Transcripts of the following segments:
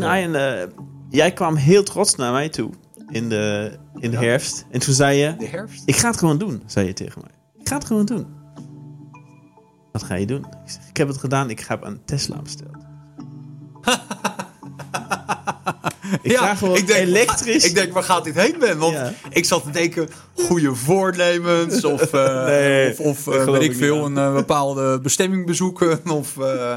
toen Arjen, eh, jij kwam heel trots naar mij toe in de, in de Ja. herfst. En toen zei je, De herfst. ik ga het gewoon doen, zei je tegen mij. Ik ga het gewoon doen. Wat ga je doen? Ik zeg, ik heb het gedaan, ik heb een Tesla besteld. ik ga gewoon ik denk, elektrisch. Ik denk, waar gaat dit heen, Ben? Want Ja. ik zat te denken, goede voornemens. Of, eh, Nee, of, of eh, weet ik niet veel, een eh, bepaalde bestemming bezoeken. Of eh,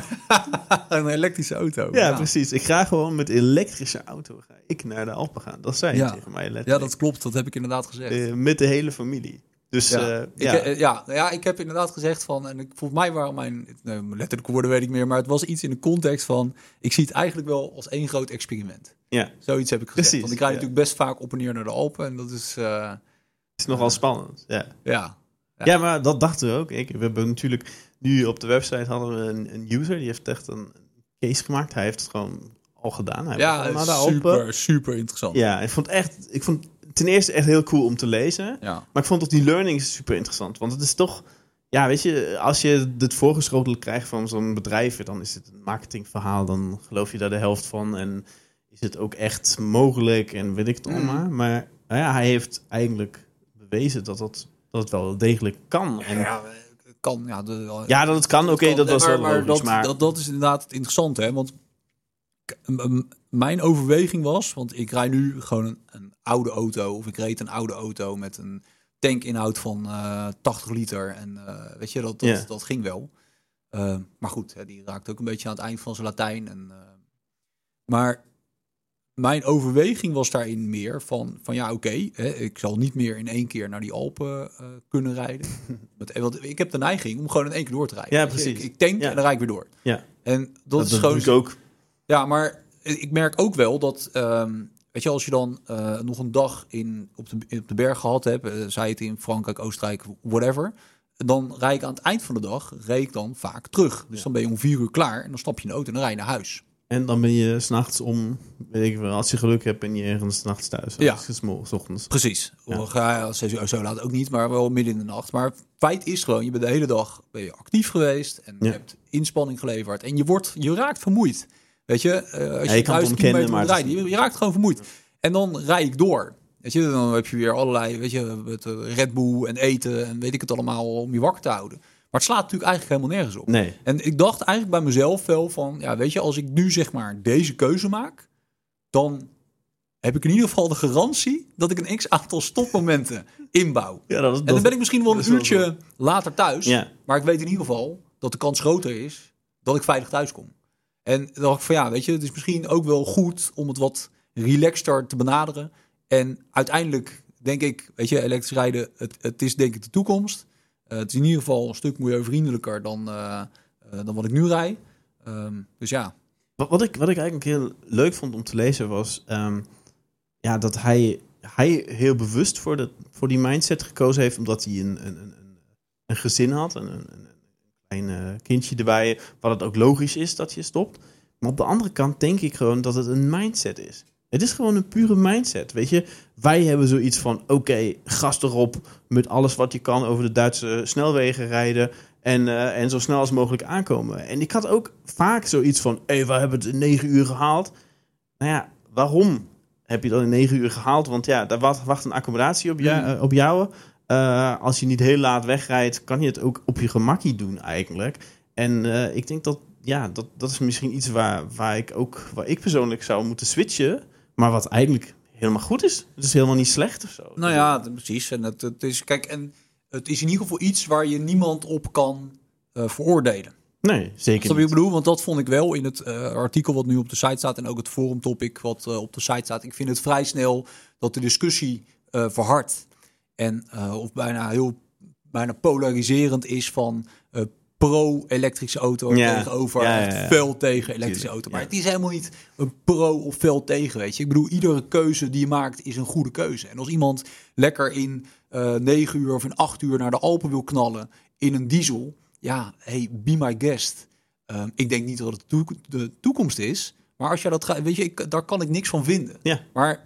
een elektrische auto. ja, precies. Ik ga gewoon met elektrische auto ga ik naar de Alpen gaan. Dat zei je Ja. tegen mij letterlijk. Ja, dat klopt. Dat heb ik inderdaad gezegd. Eh, met de hele familie. Dus Ja. ja, Ik, ja. eh, ja, ja, ik heb inderdaad gezegd van, en ik, volgens mij waren mijn, nee, letterlijke woorden weet ik meer, maar het was iets in de context van, ik zie het eigenlijk wel als één groot experiment. ja, Zoiets heb ik gezegd. Precies, Want ik rijd ja. natuurlijk best vaak op en neer naar de Alpen en dat is, eh, het is nogal spannend. Ja. ja. Ja. Ja. maar dat dachten we ook. Ik, we hebben natuurlijk nu op de website hadden we een, een user die heeft echt een case gemaakt. Hij heeft het gewoon al gedaan. Hij Ja, super, super interessant. Ja, ik vond echt, ik vond het ten eerste echt heel cool om te lezen. Ja. Maar ik vond ook die learnings super interessant. Want het is toch, ja, weet je, als je het voorgeschoteld krijgt van zo'n bedrijf, dan is het een marketingverhaal. Dan geloof je daar de helft van. En is het ook echt mogelijk en weet ik het Mm. allemaal. Maar nou ja, hij heeft eigenlijk bewezen dat, dat, dat het wel degelijk kan. En ja, kan. Ja, de, dat het kan, oké, dat was maar, wel maar logisch. dat, maar dat, dat is inderdaad het interessante, hè? Want mijn overweging was, want ik rijd nu gewoon een, een oude auto, of ik reed een oude auto met een tankinhoud van eh 80 liter. En eh, weet je, dat, dat, Ja. dat ging wel. Eh, maar goed, hè, die raakt ook een beetje aan het eind van zijn Latijn. En, eh, maar mijn overweging was daarin meer van, van ja, oké, ik zal niet meer in één keer naar die Alpen eh, kunnen rijden. Met, want ik heb de neiging om gewoon in één keer door te rijden. Ja, precies. Ik, ik tank Ja. en dan rijd ik weer door. ja, En dat, dat, is dat gewoon... doe ik ook. Ja, maar ik merk ook wel dat, ehm, weet je, als je dan eh, nog een dag in, op, de, op de berg gehad hebt, eh, zij het in Frankrijk, Oostenrijk, whatever, dan rijd ik aan het eind van de dag, rijd ik dan vaak terug. Dus dan ben je om vier uur klaar en dan stap je in de auto en dan rij je naar huis. En dan ben je s'nachts om, weet ik wel, als je geluk hebt, ben je ergens 's nachts thuis. Ja. Als 's ochtends. Precies. Ja. Of ga je zes uur zo laat ook niet, maar wel midden in de nacht. Maar feit is gewoon, je bent de hele dag ben je actief geweest en je Ja. hebt inspanning geleverd en je wordt, je raakt vermoeid. Weet je, eh, als je, je kan ontkennen, maar rijden, je, je raakt gewoon vermoeid. En dan rijd ik door. Weet je, dan heb je weer allerlei, weet je, met eh, Red Bull en eten en weet ik het allemaal om je wakker te houden. Maar het slaat natuurlijk eigenlijk helemaal nergens op. Nee. En ik dacht eigenlijk bij mezelf wel van, ja, weet je, als ik nu zeg maar deze keuze maak, dan heb ik in ieder geval de garantie dat ik een x aantal stopmomenten inbouw. Ja, dat is, En dan ben ik misschien wel een wel uurtje later thuis, Ja. maar ik weet in ieder geval dat de kans groter is dat ik veilig thuis kom. En dan dacht ik van ja, weet je, het is misschien ook wel goed om het wat relaxter te benaderen. En uiteindelijk denk ik, weet je, elektrisch rijden, het, het is denk ik de toekomst. Eh, het is in ieder geval een stuk milieuvriendelijker dan, eh, eh, dan wat ik nu rijd. Ehm, dus ja, Wat, wat, ik, wat ik eigenlijk heel leuk vond om te lezen was ehm, ja, dat hij, hij heel bewust voor, de, voor die mindset gekozen heeft, omdat hij een, een, een, een gezin had, een, een, klein kindje erbij, wat het ook logisch is dat je stopt. Maar op de andere kant denk ik gewoon dat het een mindset is. Het is gewoon een pure mindset, weet je. Wij hebben zoiets van, oké, gas erop met alles wat je kan over de Duitse snelwegen rijden. En, eh, en zo snel als mogelijk aankomen. En ik had ook vaak zoiets van: hé, hey, we hebben het in negen uur gehaald. Nou ja, waarom heb je dat in negen uur gehaald? Want ja, daar wacht, wacht een accommodatie op, jou, Mm. eh, op jou. Eh, als je niet heel laat wegrijdt, kan je het ook op je gemakkie doen eigenlijk. En ik denk dat, ja, dat, dat is misschien iets waar, waar ik ook, waar ik persoonlijk zou moeten switchen. Maar wat eigenlijk helemaal goed is. Het is helemaal niet slecht of zo. nou ja, precies. En het, het is, kijk, en het is in ieder geval iets waar je niemand op kan eh, veroordelen. Nee, zeker wat ik bedoel? Want dat vond ik wel in het eh, artikel wat nu op de site staat en ook het forum topic wat eh, op de site staat. Ik vind het vrij snel dat de discussie verhardt en of bijna heel bijna polariserend is van pro-elektrische auto Ja. tegenover Ja, ja, tegen elektrische auto. Maar het is helemaal niet een pro of fel tegen, weet je. Ik bedoel, iedere keuze die je maakt is een goede keuze. En als iemand lekker in eh 9 uur of in 8 uur naar de Alpen wil knallen in een diesel, ja, hey, be my guest. Ehm, ik denk niet dat het toek- de toekomst is, maar als jij dat gaat, weet je, ik, daar kan ik niks van vinden. Ja. Maar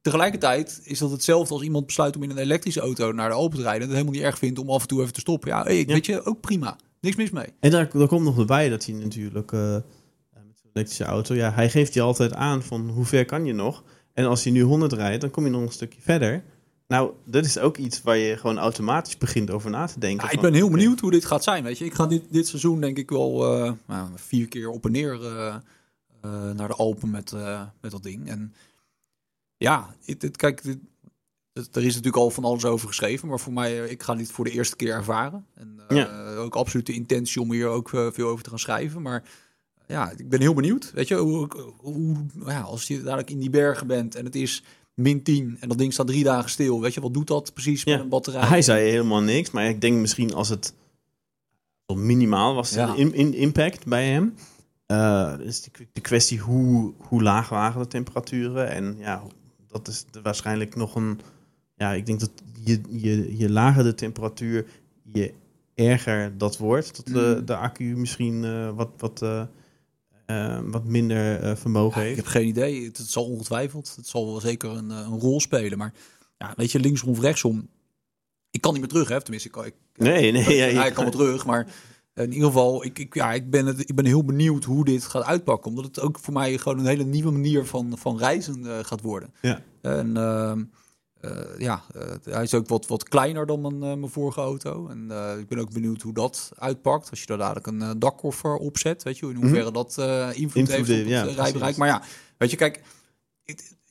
tegelijkertijd is dat hetzelfde als iemand besluit om in een elektrische auto naar de Alpen te rijden en het helemaal niet erg vindt om af en toe even te stoppen. Ja, hey, Ja. weet je, ook prima. Niks mis mee. En daar, daar komt nog bij dat hij natuurlijk eh, met zijn elektrische auto, ja, hij geeft je altijd aan van hoe ver kan je nog. En als je nu 100 rijdt, dan kom je nog een stukje verder. Nou, dat is ook iets waar je gewoon automatisch begint over na te denken. Ja, ik ben heel benieuwd hoe dit gaat zijn. Weet je, ik ga dit, dit seizoen denk ik wel eh, nou, vier keer op en neer naar de Alpen met, met dat ding. En ja, het, het- kijk, dit, er is natuurlijk al van alles over geschreven, maar voor mij, eh, ik ga dit voor de eerste keer ervaren. En eh, ook absoluut de intentie om hier ook eh, veel over te gaan schrijven. Maar ja, ik ben heel benieuwd. Weet je, hoe, hoe ja, als je dadelijk in die bergen bent en het is min 10 en dat ding staat drie dagen stil. Weet je, wat doet dat precies Ja. met een batterij? Hij zei helemaal niks, maar ik denk misschien als het minimaal was, Ja. de in, in- impact bij hem. Is de, de kwestie hoe, hoe laag waren de temperaturen. En ja, dat is de- waarschijnlijk nog een. Ja, ik denk dat je, je, je lager de temperatuur, je erger dat wordt. Dat de, Mm. de accu misschien eh, wat, wat, eh, eh, wat minder vermogen Ja, ik heeft. heb geen idee. Het, het zal ongetwijfeld. Het zal wel zeker een, een rol spelen. Maar ja, weet je, linksom of rechtsom. Ik kan niet meer terug, hè? Tenminste, ik kan, ik, Nee, nee. Ja, ja, ik kan wel terug. Maar in ieder geval, ik, ik, ja, ik, ben het, ik ben heel benieuwd hoe dit gaat uitpakken. Omdat het ook voor mij gewoon een hele nieuwe manier van, van reizen gaat worden. Ja. En ehm, eh, ja, eh, hij is ook wat, wat kleiner dan mijn, eh, mijn vorige auto. En eh, ik ben ook benieuwd hoe dat uitpakt. Als je daar dadelijk een eh, dakkoffer op zet. Weet je, in hoeverre dat eh, invloed, Invloed, heeft op het ja, eh, rijbereik. Maar ja, weet je, kijk...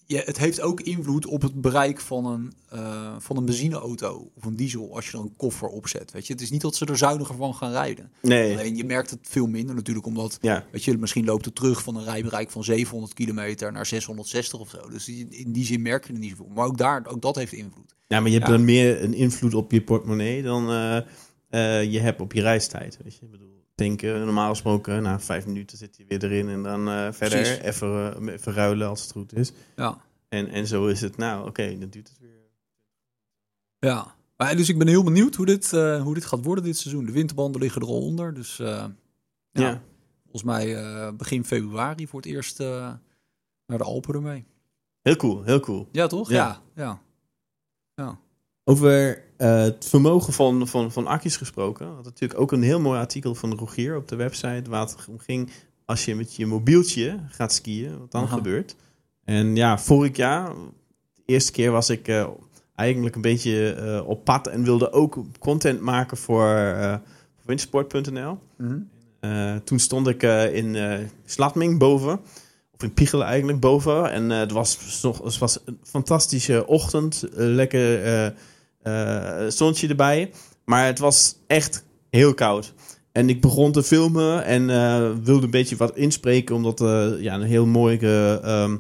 ja, het heeft ook invloed op het bereik van een, eh, van een benzineauto of een diesel als je er een koffer opzet. Weet je, het is niet dat ze er zuiniger van gaan rijden. nee. Alleen je merkt het veel minder natuurlijk, omdat Ja. weet je, misschien loopt het terug van een rijbereik van 700 kilometer naar 660 of zo. Dus in die zin merk je het niet zoveel. Maar ook daar, ook dat heeft invloed. Ja, maar je hebt Ja. dan meer een invloed op je portemonnee dan eh, eh, je hebt op je reistijd. Weet je, ik bedoel, tanken, normaal gesproken, na vijf minuten zit je weer erin en dan eh, verder even, eh, even ruilen als het goed is. Ja. En, en zo is het, nou oké, dan duurt het weer. Ja. Maar, dus ik ben heel benieuwd hoe dit, eh, hoe dit gaat worden dit seizoen. De winterbanden liggen er al onder. Dus eh, ja, Ja. volgens mij eh, begin februari voor het eerst eh, naar de Alpen ermee. Heel cool, heel cool. Ja, toch? Ja. Ja. ja. ja. Over eh, het vermogen van, van, van accu's gesproken. had natuurlijk ook een heel mooi artikel van Rogier op de website. Waar het om ging als je met je mobieltje gaat skiën, wat dan Aha. gebeurt. En ja, vorig jaar, de eerste keer was ik eh, eigenlijk een beetje eh, op pad en wilde ook content maken voor wintersport.nl. Mhm. Toen stond ik in Slatming boven. Of in Piegelen eigenlijk boven. En het, was nog, het was een fantastische ochtend. lekker zonnetje erbij. Maar het was echt heel koud. En ik begon te filmen en eh, wilde een beetje wat inspreken. Omdat eh ja, een heel mooi... eh, ehm,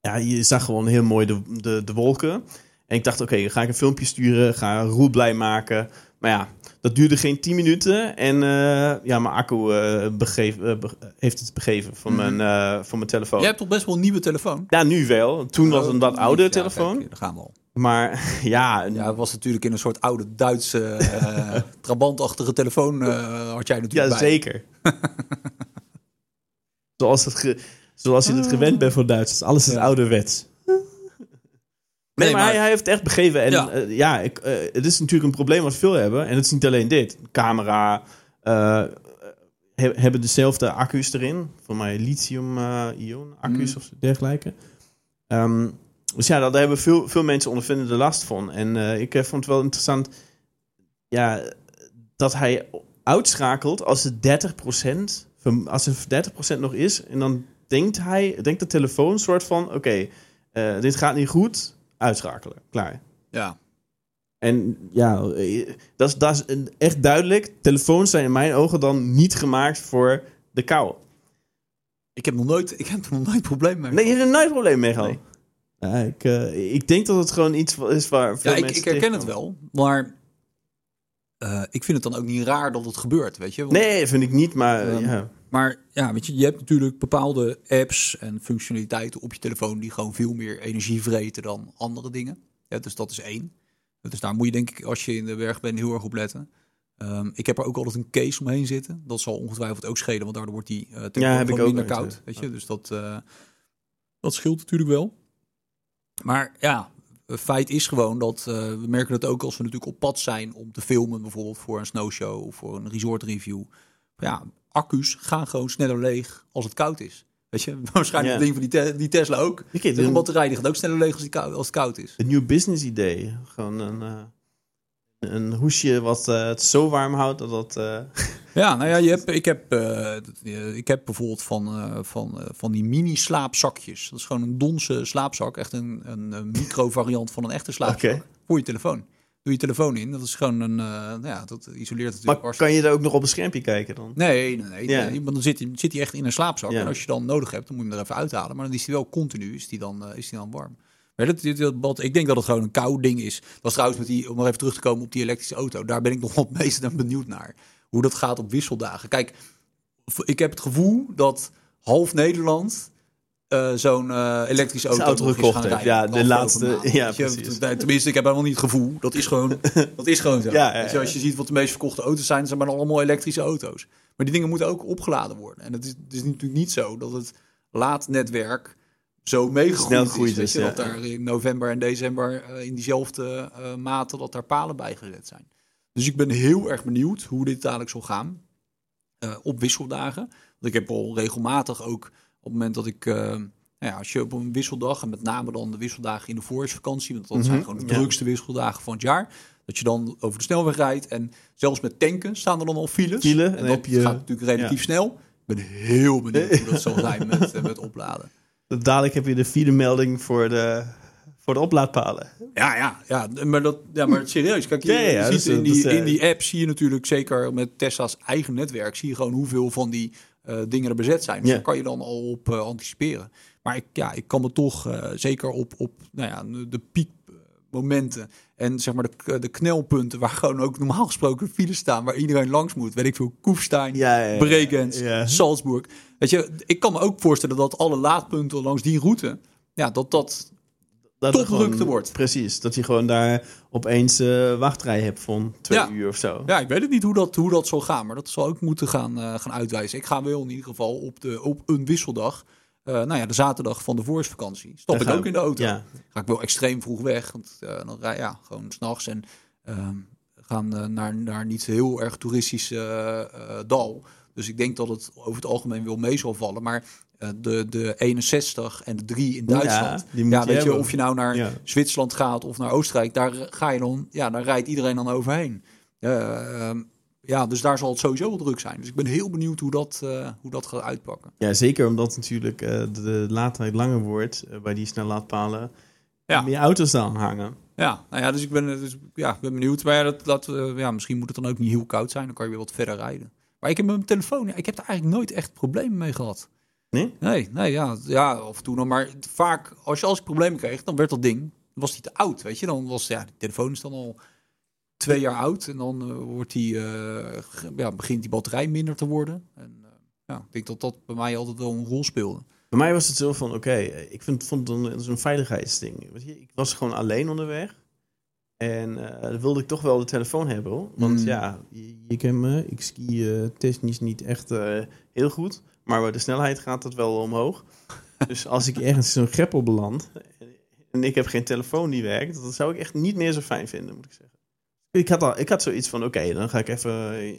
ja, je zag gewoon heel mooi de, de, de wolken. En ik dacht, oké, ga ik een filmpje sturen. Ga Roel blij maken. Maar ja, dat duurde geen 10 minuten. En eh, ja, mijn accu eh, begeef, eh, be- heeft het begeven van, Mhm. mijn, van mijn telefoon. Je hebt toch best wel een nieuwe telefoon? Ja, nu wel. Toen was het een wat oude Ja, telefoon. kijk, daar gaan we al. Maar ja, Ja, het was natuurlijk in een soort oude Duitse trabantachtige telefoon had jij ja natuurlijk bij. zeker. zoals, het zoals je het gewend bent voor Duitsers. Alles is Ja. ouderwets. Nee, maar, maar- Hij, hij heeft het echt begeven. En Ja. ja ik, eh, het is natuurlijk een probleem wat veel hebben. En het is niet alleen dit. Camera eh, he- hebben dezelfde accu's erin. Voor mij lithium-ion accu's Mm. of dergelijke. Ehm, dus ja, daar hebben veel, veel mensen ondervinden er last van. En eh, ik eh, vond het wel interessant ja, dat hij uitschakelt als het 30%, verm- als er 30% nog is. En dan denkt hij, denkt de telefoon een soort van: oké, eh, dit gaat niet goed, uitschakelen, klaar. Ja. En ja, dat is, dat is echt duidelijk. Telefoons zijn in mijn ogen dan niet gemaakt voor de kou. Ik heb nog nooit, ik heb nog nooit probleem mee. Nee, je hebt er nooit probleem mee gehad. Nee. Ja, ik, eh, ik denk dat het gewoon iets is waar veel ja, ik, mensen ik herken het wel, maar eh, ik vind het dan ook niet raar dat het gebeurt, weet je? Want- Nee, vind ik niet, maar ja. Maar ja, weet je, je hebt natuurlijk bepaalde apps en functionaliteiten op je telefoon die gewoon veel meer energie vreten dan andere dingen. Ja, dus dat is één. Dus daar moet je denk ik, als je in de berg bent, heel erg op letten. Ehm, ik heb er ook altijd een case omheen zitten. Dat zal ongetwijfeld ook schelen, want daardoor wordt die uh, telefoon heb ik ook minder uit, koud. Weet je, dus dat, eh, dat scheelt natuurlijk wel. Maar ja, het feit is gewoon dat eh, we merken het ook als we natuurlijk op pad zijn om te filmen, bijvoorbeeld voor een snowshow of voor een resort review. Ja, accu's gaan gewoon sneller leeg als het koud is. Weet je, waarschijnlijk Ja. het ding van die, Te- die Tesla ook. De een, batterij die gaat ook sneller leeg als, die als het koud is. een nieuw business idee. Gewoon een, eh, een hoesje wat eh, het zo warm houdt dat dat... eh, Ja, nou ja, je hebt, ik, heb, ik heb bijvoorbeeld van, van, van die mini-slaapzakjes. Dat is gewoon een donse slaapzak. Echt een, een, micro-variant van een echte slaapzak. Oké. Voor je telefoon. Doe je telefoon in. Dat is gewoon een... eh, nou ja, dat isoleert natuurlijk maar hartstikke. kan je er ook nog op een schermpje kijken dan? Nee, nee, nee. Ja. nee, want dan zit hij, zit hij echt in een slaapzak. Ja. En als je dan nodig hebt, dan moet je hem er even uithalen. Maar dan is hij wel continu, is die dan, eh, is die dan warm. Maar dat, dat, bad- ik denk dat het gewoon een koud ding is. Dat was trouwens met die, om nog even terug te komen op die elektrische auto. Daar ben ik nog het meest benieuwd naar. Hoe dat gaat op wisseldagen. Kijk, ik heb het gevoel dat half Nederland eh, zo'n eh, elektrische auto, auto gekocht heeft. rijden. Ja, de afgelopen laatste- maand. ja, je, precies. Tenminste, ik heb helemaal niet het gevoel. Dat is gewoon, dat is gewoon zo. Ja, als je ziet wat de meest verkochte auto's zijn, zijn maar allemaal elektrische auto's. Maar die dingen moeten ook opgeladen worden. En het is, het is natuurlijk niet zo dat het laadnetwerk zo meegegroeid is. Weet je, ja. Dat daar in november en december eh, in diezelfde mate dat daar palen bij gezet zijn. Dus ik ben heel erg benieuwd hoe dit dadelijk zal gaan op wisseldagen. Want ik heb al regelmatig ook het moment dat ik... eh, nou ja, als je op een wisseldag, en met name dan de wisseldagen in de voorjaarsvakantie, want dat zijn Mhm, gewoon de ja. drukste wisseldagen van het jaar, dat je dan over de snelweg rijdt en zelfs met tanken staan er dan al files. File, en en dan dat heb je- gaat natuurlijk relatief snel. Ik ben heel benieuwd hoe dat zal zijn met, eh, met opladen. Dadelijk heb je de vierde melding voor de, voor de oplaadpalen. Ja, ja, ja, maar, dat, ja, maar serieus. Kijk, je, Ja, je dus, ziet in, eh, die, eh, in die app zie je natuurlijk zeker met Tesla's eigen netwerk, zie je gewoon hoeveel van die eh, dingen er bezet zijn. Dus Ja. daar kan je dan al op eh, anticiperen. Maar ik, ja, ik kan me toch eh, zeker op, op nou ja, de piekmomenten en zeg maar de, de knelpunten waar gewoon ook normaal gesproken files staan, waar iedereen langs moet. Weet ik veel, Koefstein, Ja, ja, ja. Bregenz. Salzburg. Weet je, ik kan me ook voorstellen dat alle laadpunten langs die route, ja, dat dat Dat topdrukte gewoon- wordt. Precies, dat je gewoon daar opeens eh wachtrij hebt van twee Ja. uur of zo. Ja, ik weet het niet hoe dat, hoe dat zal gaan, maar dat zal ook moeten gaan, eh, gaan uitwijzen. Ik ga wel in ieder geval op, de, op een wisseldag, eh, nou ja, de zaterdag van de voorjaarsvakantie, stap Daar ik ook in de auto. Ja, Ga ik wel extreem vroeg weg, want dan rij ja, gewoon s'nachts en ehm, gaan naar, naar niet heel erg toeristisch eh, dal. Dus ik denk dat het over het algemeen wel mee zal vallen, maar eh, de, de 61 en de 3 in Duitsland, ja, weet je, hebben. of je nou naar Ja. Zwitserland gaat of naar Oostenrijk, daar ga je dan, ja, daar rijdt iedereen dan overheen. Eh, ehm, ja, dus daar zal het sowieso wel druk zijn. Dus ik ben heel benieuwd hoe dat, eh, hoe dat gaat uitpakken. ja, zeker omdat natuurlijk eh, de, de laadtijd langer wordt eh, bij die snellaadpalen. Ja. Meer auto's dan hangen. Ja, nou ja, dus ik ben, dus, ja, ben benieuwd. Maar ja, dat, dat, eh, ja, misschien moet het dan ook niet heel koud zijn. Dan kan je weer wat verder rijden. Maar ik heb met mijn telefoon, ik heb er eigenlijk nooit echt problemen mee gehad. Nee? Nee, nee ja, ja, af en toe nog. Maar vaak, als je als ik problemen kreeg, dan werd dat ding, was die te oud, weet je. Dan was, ja, die telefoon is dan al twee jaar oud. En dan eh, wordt die, eh, ja, begint die batterij minder te worden. En eh, ja, ik denk dat dat bij mij altijd wel een rol speelde. Bij mij was het zo van, oké, ik vind, vond het een, een veiligheidsding. Weet je, ik was gewoon alleen onderweg. En eh dan wilde ik toch wel de telefoon hebben. Hoor. Want Mm. ja, je, je kent me, ik ski eh, technisch niet echt eh, heel goed. Maar bij de snelheid gaat het wel omhoog. dus als ik ergens zo'n greppel beland en ik heb geen telefoon die werkt, dat zou ik echt niet meer zo fijn vinden, moet ik zeggen. Ik had, al, ik had zoiets van, oké, dan ga ik even uh,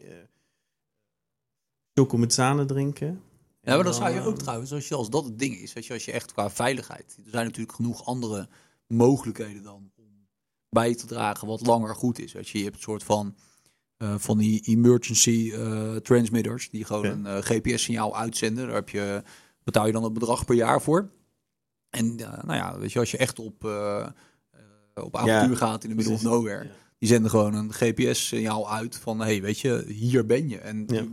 choco met zanen drinken. Ja, maar dan En zou je ook trouwens, als, je, als dat het ding is, weet je, als je echt qua veiligheid, er zijn natuurlijk genoeg andere mogelijkheden dan bij te dragen wat langer goed is. Weet je, je hebt een soort van, eh, van die emergency eh, transmitters die gewoon een eh, GPS-signaal uitzenden. Daar heb je, betaal je dan een bedrag per jaar voor. En nou ja, weet je, als je echt op, op avontuur gaat in de middle of nowhere, Ja. die zenden gewoon een GPS-signaal uit van, hey, weet je, hier ben je. En die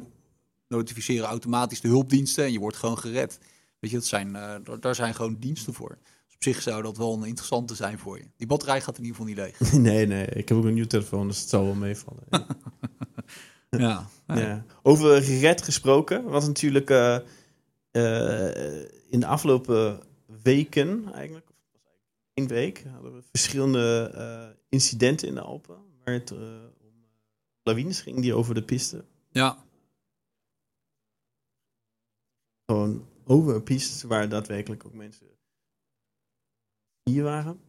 notificeren automatisch de hulpdiensten en je wordt gewoon gered. Weet je, dat zijn, daar zijn gewoon diensten voor. Op zich zou dat wel een interessante zijn voor je. Die batterij gaat in ieder geval niet leeg. Nee, nee, ik heb ook een nieuwe telefoon, dus het zal wel meevallen. ja. Ja. Ja. Over gered gesproken, wat natuurlijk eh, eh, in de afgelopen weken, eigenlijk, of was eigenlijk één week, hadden we verschillende eh, incidenten in de Alpen. Waar het om lawines ging die over de piste. ja. Gewoon over een piste waar daadwerkelijk ook mensen hier waren.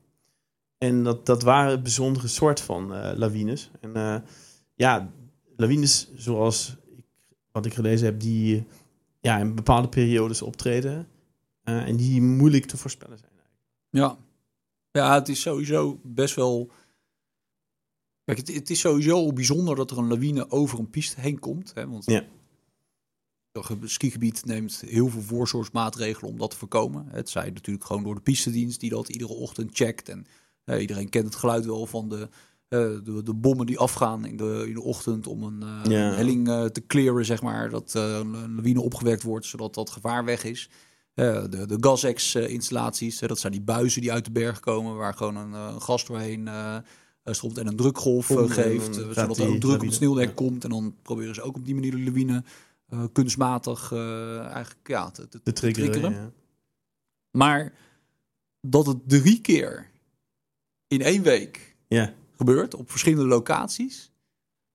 En dat, dat waren bijzondere soort van eh, lawines. En eh, ja, lawines zoals ik wat ik gelezen heb, die ja, in bepaalde periodes optreden. eh, en die moeilijk te voorspellen zijn. Ja. ja, het is sowieso best wel... Kijk, het, het is sowieso bijzonder dat er een lawine over een piste heen komt. Hè? Want Ja. Het skigebied neemt heel veel voorzorgsmaatregelen om dat te voorkomen. Het zij natuurlijk gewoon door de pistedienst die dat iedere ochtend checkt. En eh, iedereen kent het geluid wel van de, eh, de, de bommen die afgaan in de, in de ochtend om een, eh, Ja. een helling te clearen, zeg maar. Dat een lawine opgewekt wordt, zodat dat gevaar weg is. De, de Gasex-installaties, dat zijn die buizen die uit de berg komen, waar gewoon een, gas doorheen stroomt en een drukgolf geeft, zodat er ook druk op het sneeuwdek ja. komt. En dan proberen ze ook op die manier de lawine eh, kunstmatig eh, eigenlijk ja, te, te, triggeren. triggeren. ja. Maar dat het drie keer in één week Ja. gebeurt op verschillende locaties.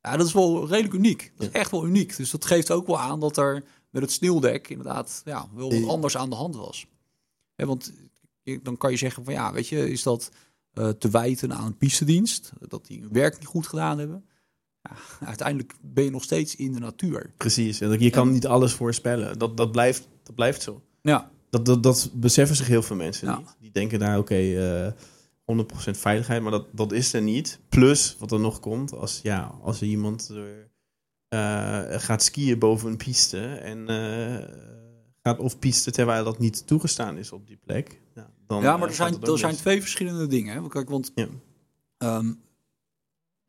Ja, dat is wel redelijk uniek. Dat is echt wel uniek. Dus dat geeft ook wel aan dat er met het sneeuwdek inderdaad ja, wel wat anders aan de hand was. Want dan kan je zeggen van ja, weet je, is dat eh, te wijten aan een pistedienst? Dat die hun werk niet goed gedaan hebben? Ja, uiteindelijk ben je nog steeds in de natuur. Precies. En je kan niet alles voorspellen. Dat, dat, blijft, dat blijft zo. Ja, Dat, dat, dat beseffen zich heel veel mensen Ja. niet. Die denken daar, oké, eh 100% veiligheid, maar dat, dat is er niet. Plus, wat er nog komt, als, ja, als er iemand er, eh, gaat skiën boven een piste en eh, gaat of piste terwijl dat niet toegestaan is op die plek. Ja, dan, ja eh, maar er zijn, er zijn twee verschillende dingen. Hè? Kijk, want Ja. ehm,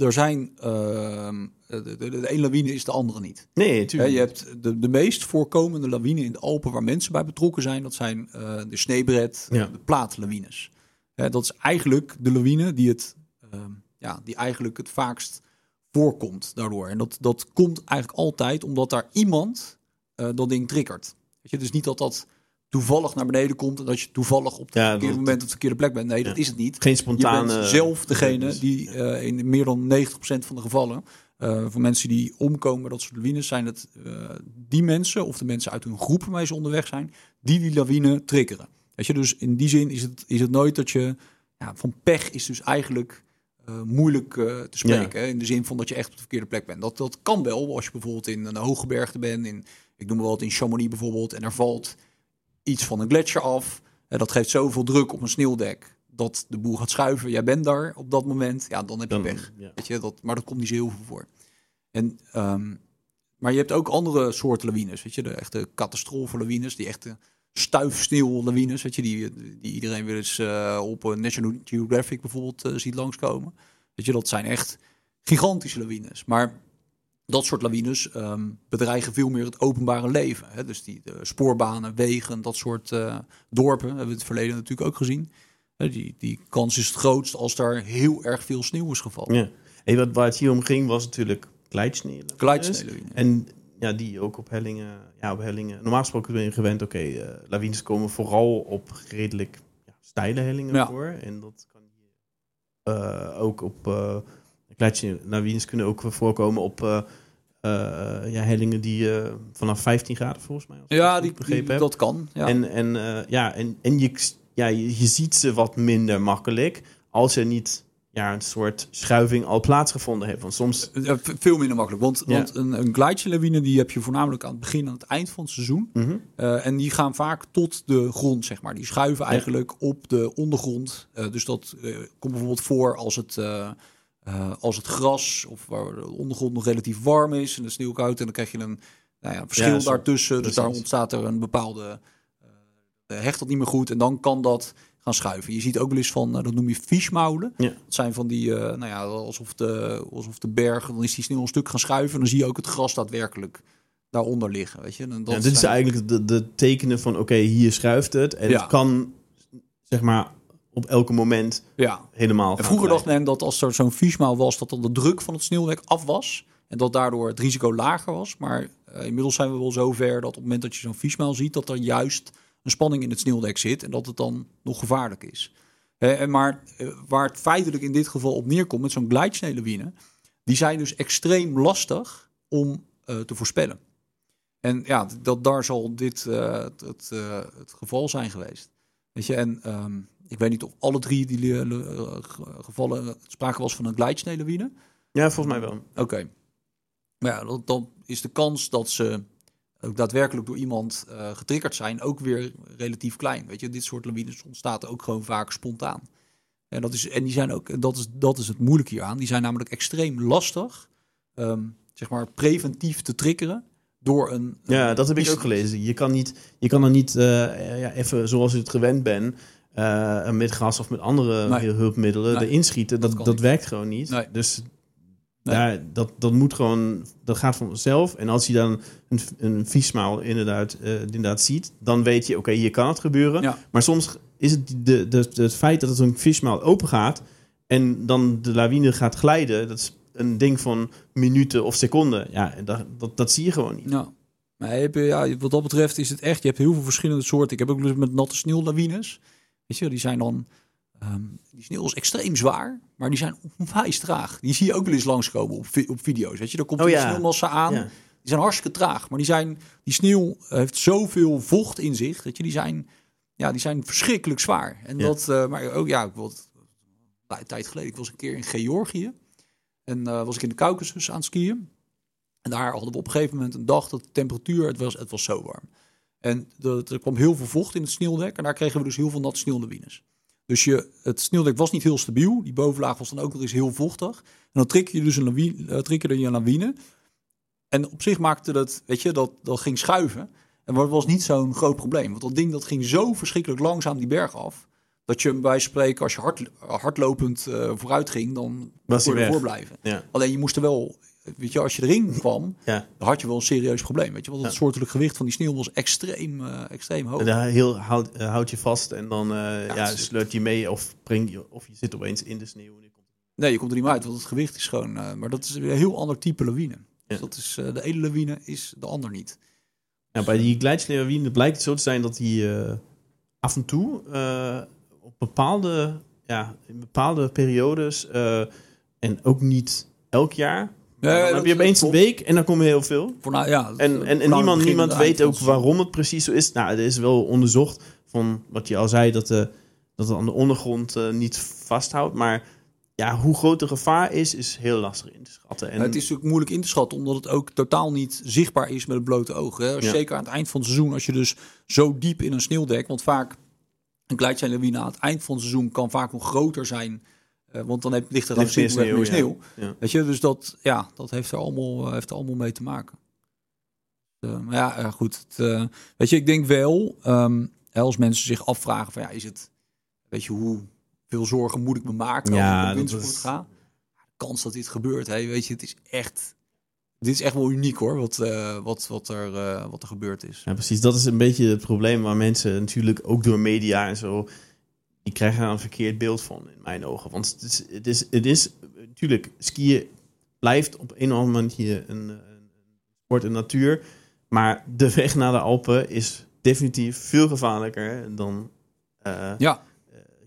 er zijn ehm, de, de, de ene lawine is de andere niet. Nee, tuurlijk. je hebt de, de meest voorkomende lawine in de Alpen waar mensen bij betrokken zijn. Dat zijn eh, de sneeuwbred, Ja. de plaatlawines. Dat is eigenlijk de lawine die, het, ehm, ja, die eigenlijk het vaakst voorkomt daardoor. En dat, dat komt eigenlijk altijd omdat daar iemand eh, dat ding triggert. Weet je, dus niet dat dat toevallig naar beneden komt en dat je toevallig op het Ja, verkeerde moment op de verkeerde plek bent. Nee, dat is het niet. Geen Je spontane... bent zelf degene dus- die eh, in meer dan 90% van de gevallen, eh van mensen die omkomen dat soort lawines, zijn het eh, die mensen of de mensen uit hun groep waarmee ze onderweg zijn, die die lawine triggeren. Weet je, dus in die zin is het, is het nooit dat je, ja, van pech is dus eigenlijk eh, moeilijk eh, te spreken. hè, In de zin van dat je echt op de verkeerde plek bent. Dat, dat kan wel als je bijvoorbeeld in een hooggebergte bent, in, ik noem maar wat, in Chamonix bijvoorbeeld, en er valt iets van een gletsjer af. En dat geeft zoveel druk op een sneeuwdek dat de boel gaat schuiven. Jij bent daar op dat moment. Ja, dan heb je Dan- ja. Weet je, dat, maar dat komt niet zo heel veel voor. En, ehm, maar je hebt ook andere soorten lawines. Weet je, de echte catastrofelawines, die echte stuifsneeuwlawines. Weet je, die, die iedereen weer eens eh, op eh, National Geographic bijvoorbeeld eh, ziet langskomen. Weet je, dat zijn echt gigantische lawines. Maar dat soort lawines ehm, bedreigen veel meer het openbare leven. Hè? Dus die de spoorbanen, wegen, dat soort eh, dorpen hebben we in het verleden natuurlijk ook gezien. Hè, Die, die kans is het grootst als daar heel erg veel sneeuw is gevallen. Ja. Hey, wat, waar het hier om ging was natuurlijk glijdsneeuw. Glijdsneeuwlawine. En ja, die ook op hellingen. Ja, op hellingen. Normaal gesproken ben je gewend, oké, eh, lawines komen vooral op redelijk ja, steile hellingen Ja. voor. En dat kan hier eh, ook op. glijdsneeuw- lawines kunnen ook voorkomen op ja, hellingen die eh, vanaf 15 graden volgens mij. Ja, die, begrepen die- dat kan. Ja. En, en, eh, ja, en, en je, ja, je, je ziet ze wat minder makkelijk als er niet ja, een soort schuiving al plaatsgevonden heeft. Want soms. Eh, Veel minder makkelijk. Want, Ja. want een, een glijdsnelawine die heb je voornamelijk aan het begin en aan het eind van het seizoen. Mhm. Eh, en die gaan vaak tot de grond, zeg maar. Die schuiven eigenlijk op de ondergrond. Eh, dus dat eh, komt bijvoorbeeld voor als het, eh, als het gras of waar de ondergrond nog relatief warm is en de sneeuw koud. En dan krijg je een nou ja, verschil Ja, zo. daartussen. Dus daar ontstaat er een bepaalde... eh, hecht dat niet meer goed en dan kan dat gaan schuiven. Je ziet ook wel eens van, eh, dat noem je fischmoulen. Ja. Dat zijn van die, nou ja, alsof de, alsof de berg, dan is die sneeuw een stuk gaan schuiven. En dan zie je ook het gras daadwerkelijk daaronder liggen, weet je. En dat Ja, dit is eigenlijk de, de tekenen van: oké, hier schuift het. En het kan, zeg maar, op elke moment Ja, helemaal. En vroeger dacht men dat als er zo'n fiesmaal was, dat dan de druk van het sneeuwdek af was. En dat daardoor het risico lager was. Maar eh, inmiddels zijn we wel zover dat op het moment dat je zo'n fiesmaal ziet, dat er juist een spanning in het sneeuwdek zit. En dat het dan nog gevaarlijk is. En maar eh, waar het feitelijk in dit geval op neerkomt met zo'n glijdsneeuwlawine, die zijn dus extreem lastig om eh, te voorspellen. En ja, dat, daar zal dit het, het geval zijn geweest. Weet je, en ehm, ik weet niet of alle drie die eh, ge- gevallen sprake was van een glijdsneeuwlawine. Ja, volgens mij wel. Oké. Maar ja, dan, dan is de kans dat ze ook daadwerkelijk door iemand eh, getriggerd zijn ook weer relatief klein. Weet je, dit soort lawines ontstaat ook gewoon vaak spontaan. En, dat is, en die zijn ook, dat is, dat is het moeilijke hieraan. Die zijn namelijk extreem lastig, ehm, zeg maar, preventief te triggeren door een. Ja, dat heb ik ook gelezen. Je kan, niet, je kan er niet eh, ja, even zoals je het gewend bent. eh, met gas of met andere Nee. hulpmiddelen Nee, erin schieten. dat Dat, werkt gewoon niet. Nee. Dus ja, dat, dat moet gewoon, dat gaat vanzelf. En als je dan een, een viesmaal inderdaad, eh, inderdaad ziet, dan weet je, oké, hier kan het gebeuren. Ja. Maar soms is het de, de, de, het feit dat het een vismaal open gaat en dan de lawine gaat glijden, dat is een ding van minuten of seconden. Ja, en dat, dat, dat zie je gewoon niet. Ja. Maar eh, ja, wat dat betreft is het echt, je hebt heel veel verschillende soorten. Ik heb ook eens met natte sneeuwlawines. Weet je, die zijn dan, ehm, die sneeuw is extreem zwaar, maar die zijn onwijs traag. Die zie je ook wel eens langskomen op, vi- op video's. Weet je, dan komt Oh een ja. sneeuwmassa aan. Ja. Die zijn hartstikke traag, maar die, zijn, die sneeuw heeft zoveel vocht in zich, dat je, die zijn, ja, die zijn verschrikkelijk zwaar. En Ja. dat, eh, maar ook, ja, ik wil een tijd geleden, ik was een keer in Georgië. En eh, was ik in de Caucasus aan het skiën. En daar hadden we op een gegeven moment een dag dat de temperatuur, het was, het was zo warm. En de, er kwam heel veel vocht in het sneeuwdek. En daar kregen we dus heel veel natte sneeuwlawines. Dus je, het sneeuwdek was niet heel stabiel. Die bovenlaag was dan ook nog eens heel vochtig. En dan trek je dus een lawine, uh, triggerde je een lawine. En op zich maakte dat, weet je, dat, dat ging schuiven. En dat was niet zo'n groot probleem. Want dat ding dat ging zo verschrikkelijk langzaam die berg af. Dat je hem bij spreken, als je hard, hardlopend eh, vooruit ging, dan Was kon je ervoor blijven. Ja. Alleen je moest er wel, weet je, als je erin kwam, Ja. dan had je wel een serieus probleem. Weet je, want het Ja. soortelijk gewicht van die sneeuw was extreem, eh, extreem hoog. En daar heel, houd, eh, houd je vast en dan ja, sleurt je mee of, breng je, of je zit opeens in de sneeuw. En je komt- Nee, je komt er niet meer uit, want het gewicht is gewoon. maar dat is een heel ander type lawine. Dus dat is, de ene lawine is de ander niet. Ja, bij die glijdsneeuwlawine blijkt het zo te zijn dat die af en toe op bepaalde, ja, in bepaalde periodes eh, en ook niet elk jaar. Maar dan heb je opeens een week en dan komen heel veel. Voor, nou, ja, En, en, en voornamelijk niemand, niemand weet ook waarom het precies zo is. Nou, er is wel onderzocht van wat je al zei, dat, de, dat het aan de ondergrond eh, niet vasthoudt. Maar ja, hoe groot de gevaar is, is heel lastig in te schatten. En, het is natuurlijk moeilijk in te schatten, omdat het ook totaal niet zichtbaar is met het blote oog. Hè? Ja. Zeker aan het eind van het seizoen, als je dus zo diep in een sneeuwdek, want vaak een glijdsneeuwlawine aan het eind van het seizoen kan vaak nog groter zijn, eh, want dan heb, ligt er dan meer simpelweg meer sneeuw, sneeuw. ja. Weet je, dus dat, ja, dat heeft er allemaal, eh, heeft er allemaal mee te maken. Eh, maar ja, ja, goed. Het, weet je, ik denk wel, ehm, als mensen zich afvragen van ja, is het, weet je, hoe veel zorgen moet ik me maken Ja, als ik op dat windsport is- ga? De kans dat dit gebeurt, hè, weet je, het is echt, dit is echt wel uniek hoor, wat, eh, wat, wat, er, eh, wat er gebeurd is. Ja, precies. Dat is een beetje het probleem waar mensen natuurlijk ook door media en zo. die krijgen daar een verkeerd beeld van, in mijn ogen. Want het is, het is, het is natuurlijk, skiën blijft op een of andere manier een, een sport en natuur. Maar de weg naar de Alpen is definitief veel gevaarlijker dan eh, Ja.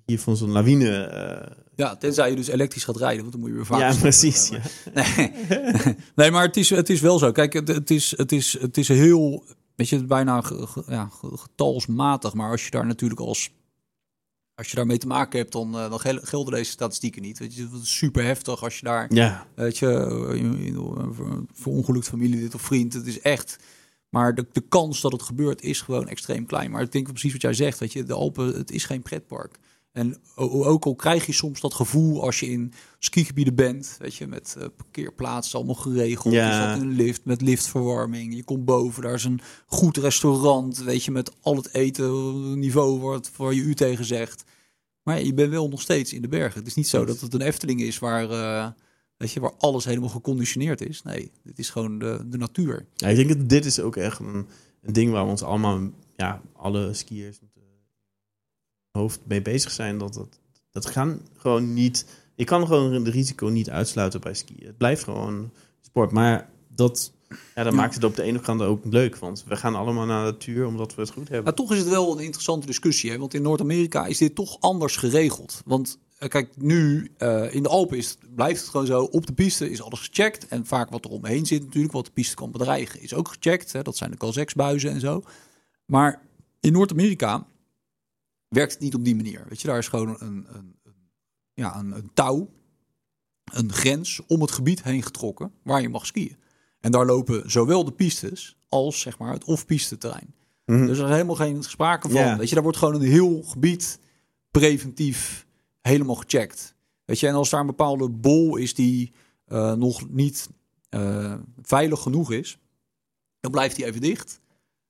hier van zo'n lawine. Ja, tenzij je dus elektrisch gaat rijden, want dan moet je weer vaak ja, precies. Ja. Nee, nee maar het is, het is wel zo. Kijk, het, het, is, het, is, het is heel, weet je, bijna ja, ge- getalsmatig. Maar als je daar natuurlijk als, als je daarmee te maken hebt, dan, eh, dan gel- gelden deze statistieken niet. Weet je, dat is super heftig als je daar, ja, weet je, eh, voor- verongelukt familielid of vriend. Het is echt, maar de, de kans dat het gebeurt is gewoon extreem klein. Maar ik denk precies wat jij zegt, weet je, de Alpen, het is geen pretpark. En ook al krijg je soms dat gevoel als je in skigebieden bent, weet je, met eh, parkeerplaatsen allemaal geregeld. Ja. Je staat in een lift met liftverwarming. Je komt boven, daar is een goed restaurant, weet je, met al het eten niveau wat waar je u tegen zegt. Maar je bent wel nog steeds in de bergen. Het is niet zo dat het een Efteling is waar, eh, weet je, waar alles helemaal geconditioneerd is. Nee, dit is gewoon de, de natuur. Ja, ik denk dat dit is ook echt een, een ding waar we ons allemaal, ja, alle skiers hoofd mee bezig zijn. Dat, dat, dat gaan gewoon niet. Je kan gewoon de risico niet uitsluiten bij skiën. Het blijft gewoon sport. Maar dat, ja, dat Ja. maakt het op de ene kant ook leuk. Want we gaan allemaal naar de natuur omdat we het goed hebben. Maar toch is het wel een interessante discussie. Hè? Want in Noord-Amerika is dit toch anders geregeld. Want eh, kijk, nu eh, in de Alpen is, blijft het gewoon zo. Op de piste is alles gecheckt. En vaak wat er omheen zit natuurlijk, wat de piste kan bedreigen, is ook gecheckt. Hè? Dat zijn de Cal6-buizen en zo. Maar in Noord-Amerika werkt het niet op die manier. Weet je, daar is gewoon een, een, een, ja, een, een touw, een grens om het gebied heen getrokken waar je mag skiën. En daar lopen zowel de pistes als zeg maar, het off-piste terrein. Mhm. Dus er is helemaal geen sprake van. Weet je, daar wordt gewoon een heel gebied preventief helemaal gecheckt. Weet je, en als daar een bepaalde bol is die eh, nog niet eh, veilig genoeg is, dan blijft die even dicht.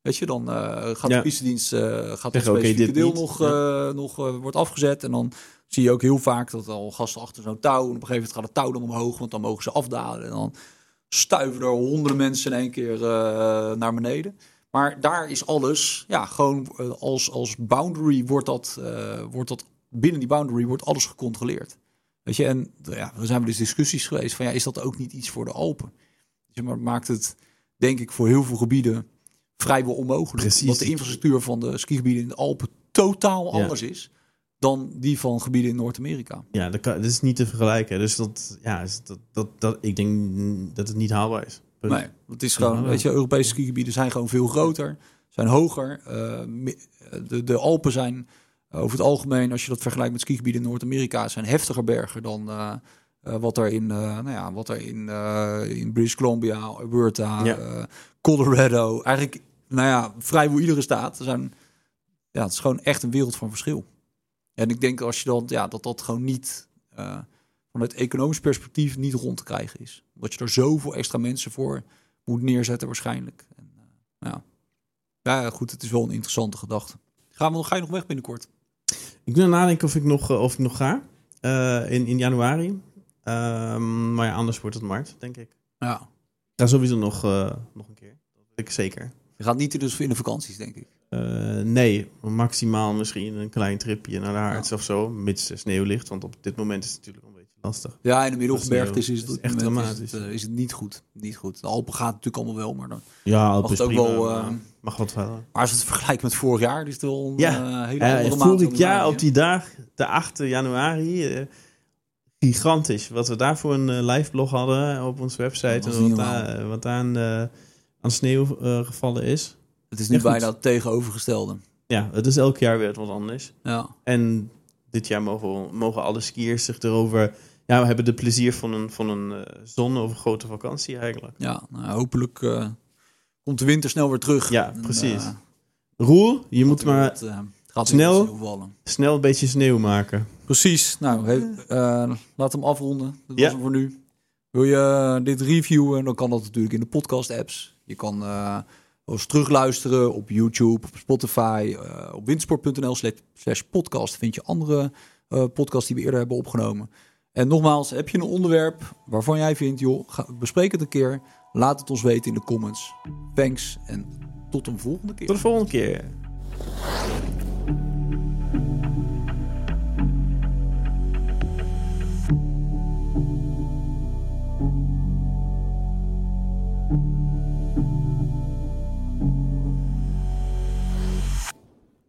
Weet je, dan eh, gaat de pistedienst uh, gaat het specifieke deel nog, eh, nog eh, wordt afgezet. En dan zie je ook heel vaak dat al gasten achter zo'n touw. En op een gegeven moment gaat het touw dan omhoog, want dan mogen ze afdalen. En dan stuiven er honderden mensen in één keer eh, naar beneden. Maar daar is alles, ja, gewoon eh, als, als boundary wordt dat, eh, wordt dat, binnen die boundary wordt alles gecontroleerd. Weet je, en ja, er zijn dus discussies geweest van, ja, is dat ook niet iets voor de Alpen? Dus, maar maakt het, denk ik, voor heel veel gebieden vrijwel onmogelijk. Precies. Omdat de infrastructuur van de skigebieden in de Alpen totaal Ja. anders is dan die van gebieden in Noord-Amerika. Ja, dat, kan, dat is niet te vergelijken. Dus dat, ja, is dat, dat, dat, ik denk dat het niet haalbaar is. Nee, het is gewoon, Ja. weet je, Europese skigebieden zijn gewoon veel groter, zijn hoger. Eh, mi- de, de Alpen zijn eh, over het algemeen, als je dat vergelijkt met skigebieden in Noord-Amerika, zijn heftiger bergen dan eh, eh, wat er in, eh, nou ja, wat er in, eh, in British Columbia, Alberta, Ja. Colorado, eigenlijk, nou ja, vrijwel iedere staat. Er zijn, ja, het is gewoon echt een wereld van verschil. En ik denk als je dan, ja, dat dat gewoon niet vanuit economisch perspectief niet rond te krijgen is. Omdat je er zoveel extra mensen voor moet neerzetten waarschijnlijk. En, eh, ja. goed, het is wel een interessante gedachte. Gaan we nog, ga je nog weg binnenkort? Ik het nadenken of ik nog, of ik nog ga. in, in januari. Ehm, maar ja, anders wordt het maart, denk ik. Ja. Ik ga sowieso nog, eh, nog een keer. Dat weet ik zeker. Je gaat niet dus in de vakanties, denk ik. Eh, nee, maximaal misschien een klein tripje naar de Harts of zo. Mits er sneeuw ligt. Want op dit moment is het natuurlijk een beetje lastig. Ja, in de middelgebergte is, is het, is echt dramatisch. Is het, eh, is het niet goed. Niet goed. De Alpen gaat natuurlijk allemaal wel, maar dan Ja, mag het ook prima, wel. maar mag wat wel. maar als we het vergelijken met vorig jaar, is het wel een Ja. hele Ja, andere maand dan jaar januari, op die dag, de 8 januari, eh, gigantisch. Wat we daar voor een eh, live blog hadden op onze website. En niet wat, daar, wat daar aan, eh, aan sneeuw eh, gevallen is. Het is nu bijna het tegenovergestelde. Ja, het is elk jaar weer wat anders. Ja. En dit jaar mogen, mogen alle skiers zich erover... Ja, we hebben de plezier van een, van een eh zonovergrote vakantie eigenlijk. Ja, nou, hopelijk eh, komt de winter snel weer terug. Ja, En, precies. eh, Roel, je moet maar eh, gaat snel- snel een beetje sneeuw maken. Precies. Nou, hey, eh, laat hem afronden. Dat Ja. was hem voor nu. Wil je eh, dit reviewen, dan kan dat natuurlijk in de podcast-apps. Je kan eh wel eens terugluisteren op YouTube, op Spotify, eh, op windsport.nl slash- podcast. Vind je andere eh, podcasts die we eerder hebben opgenomen. En nogmaals, heb je een onderwerp waarvan jij vindt, joh, ga, bespreek het een keer. Laat het ons weten in de comments. Thanks en tot een volgende keer. Tot de volgende keer.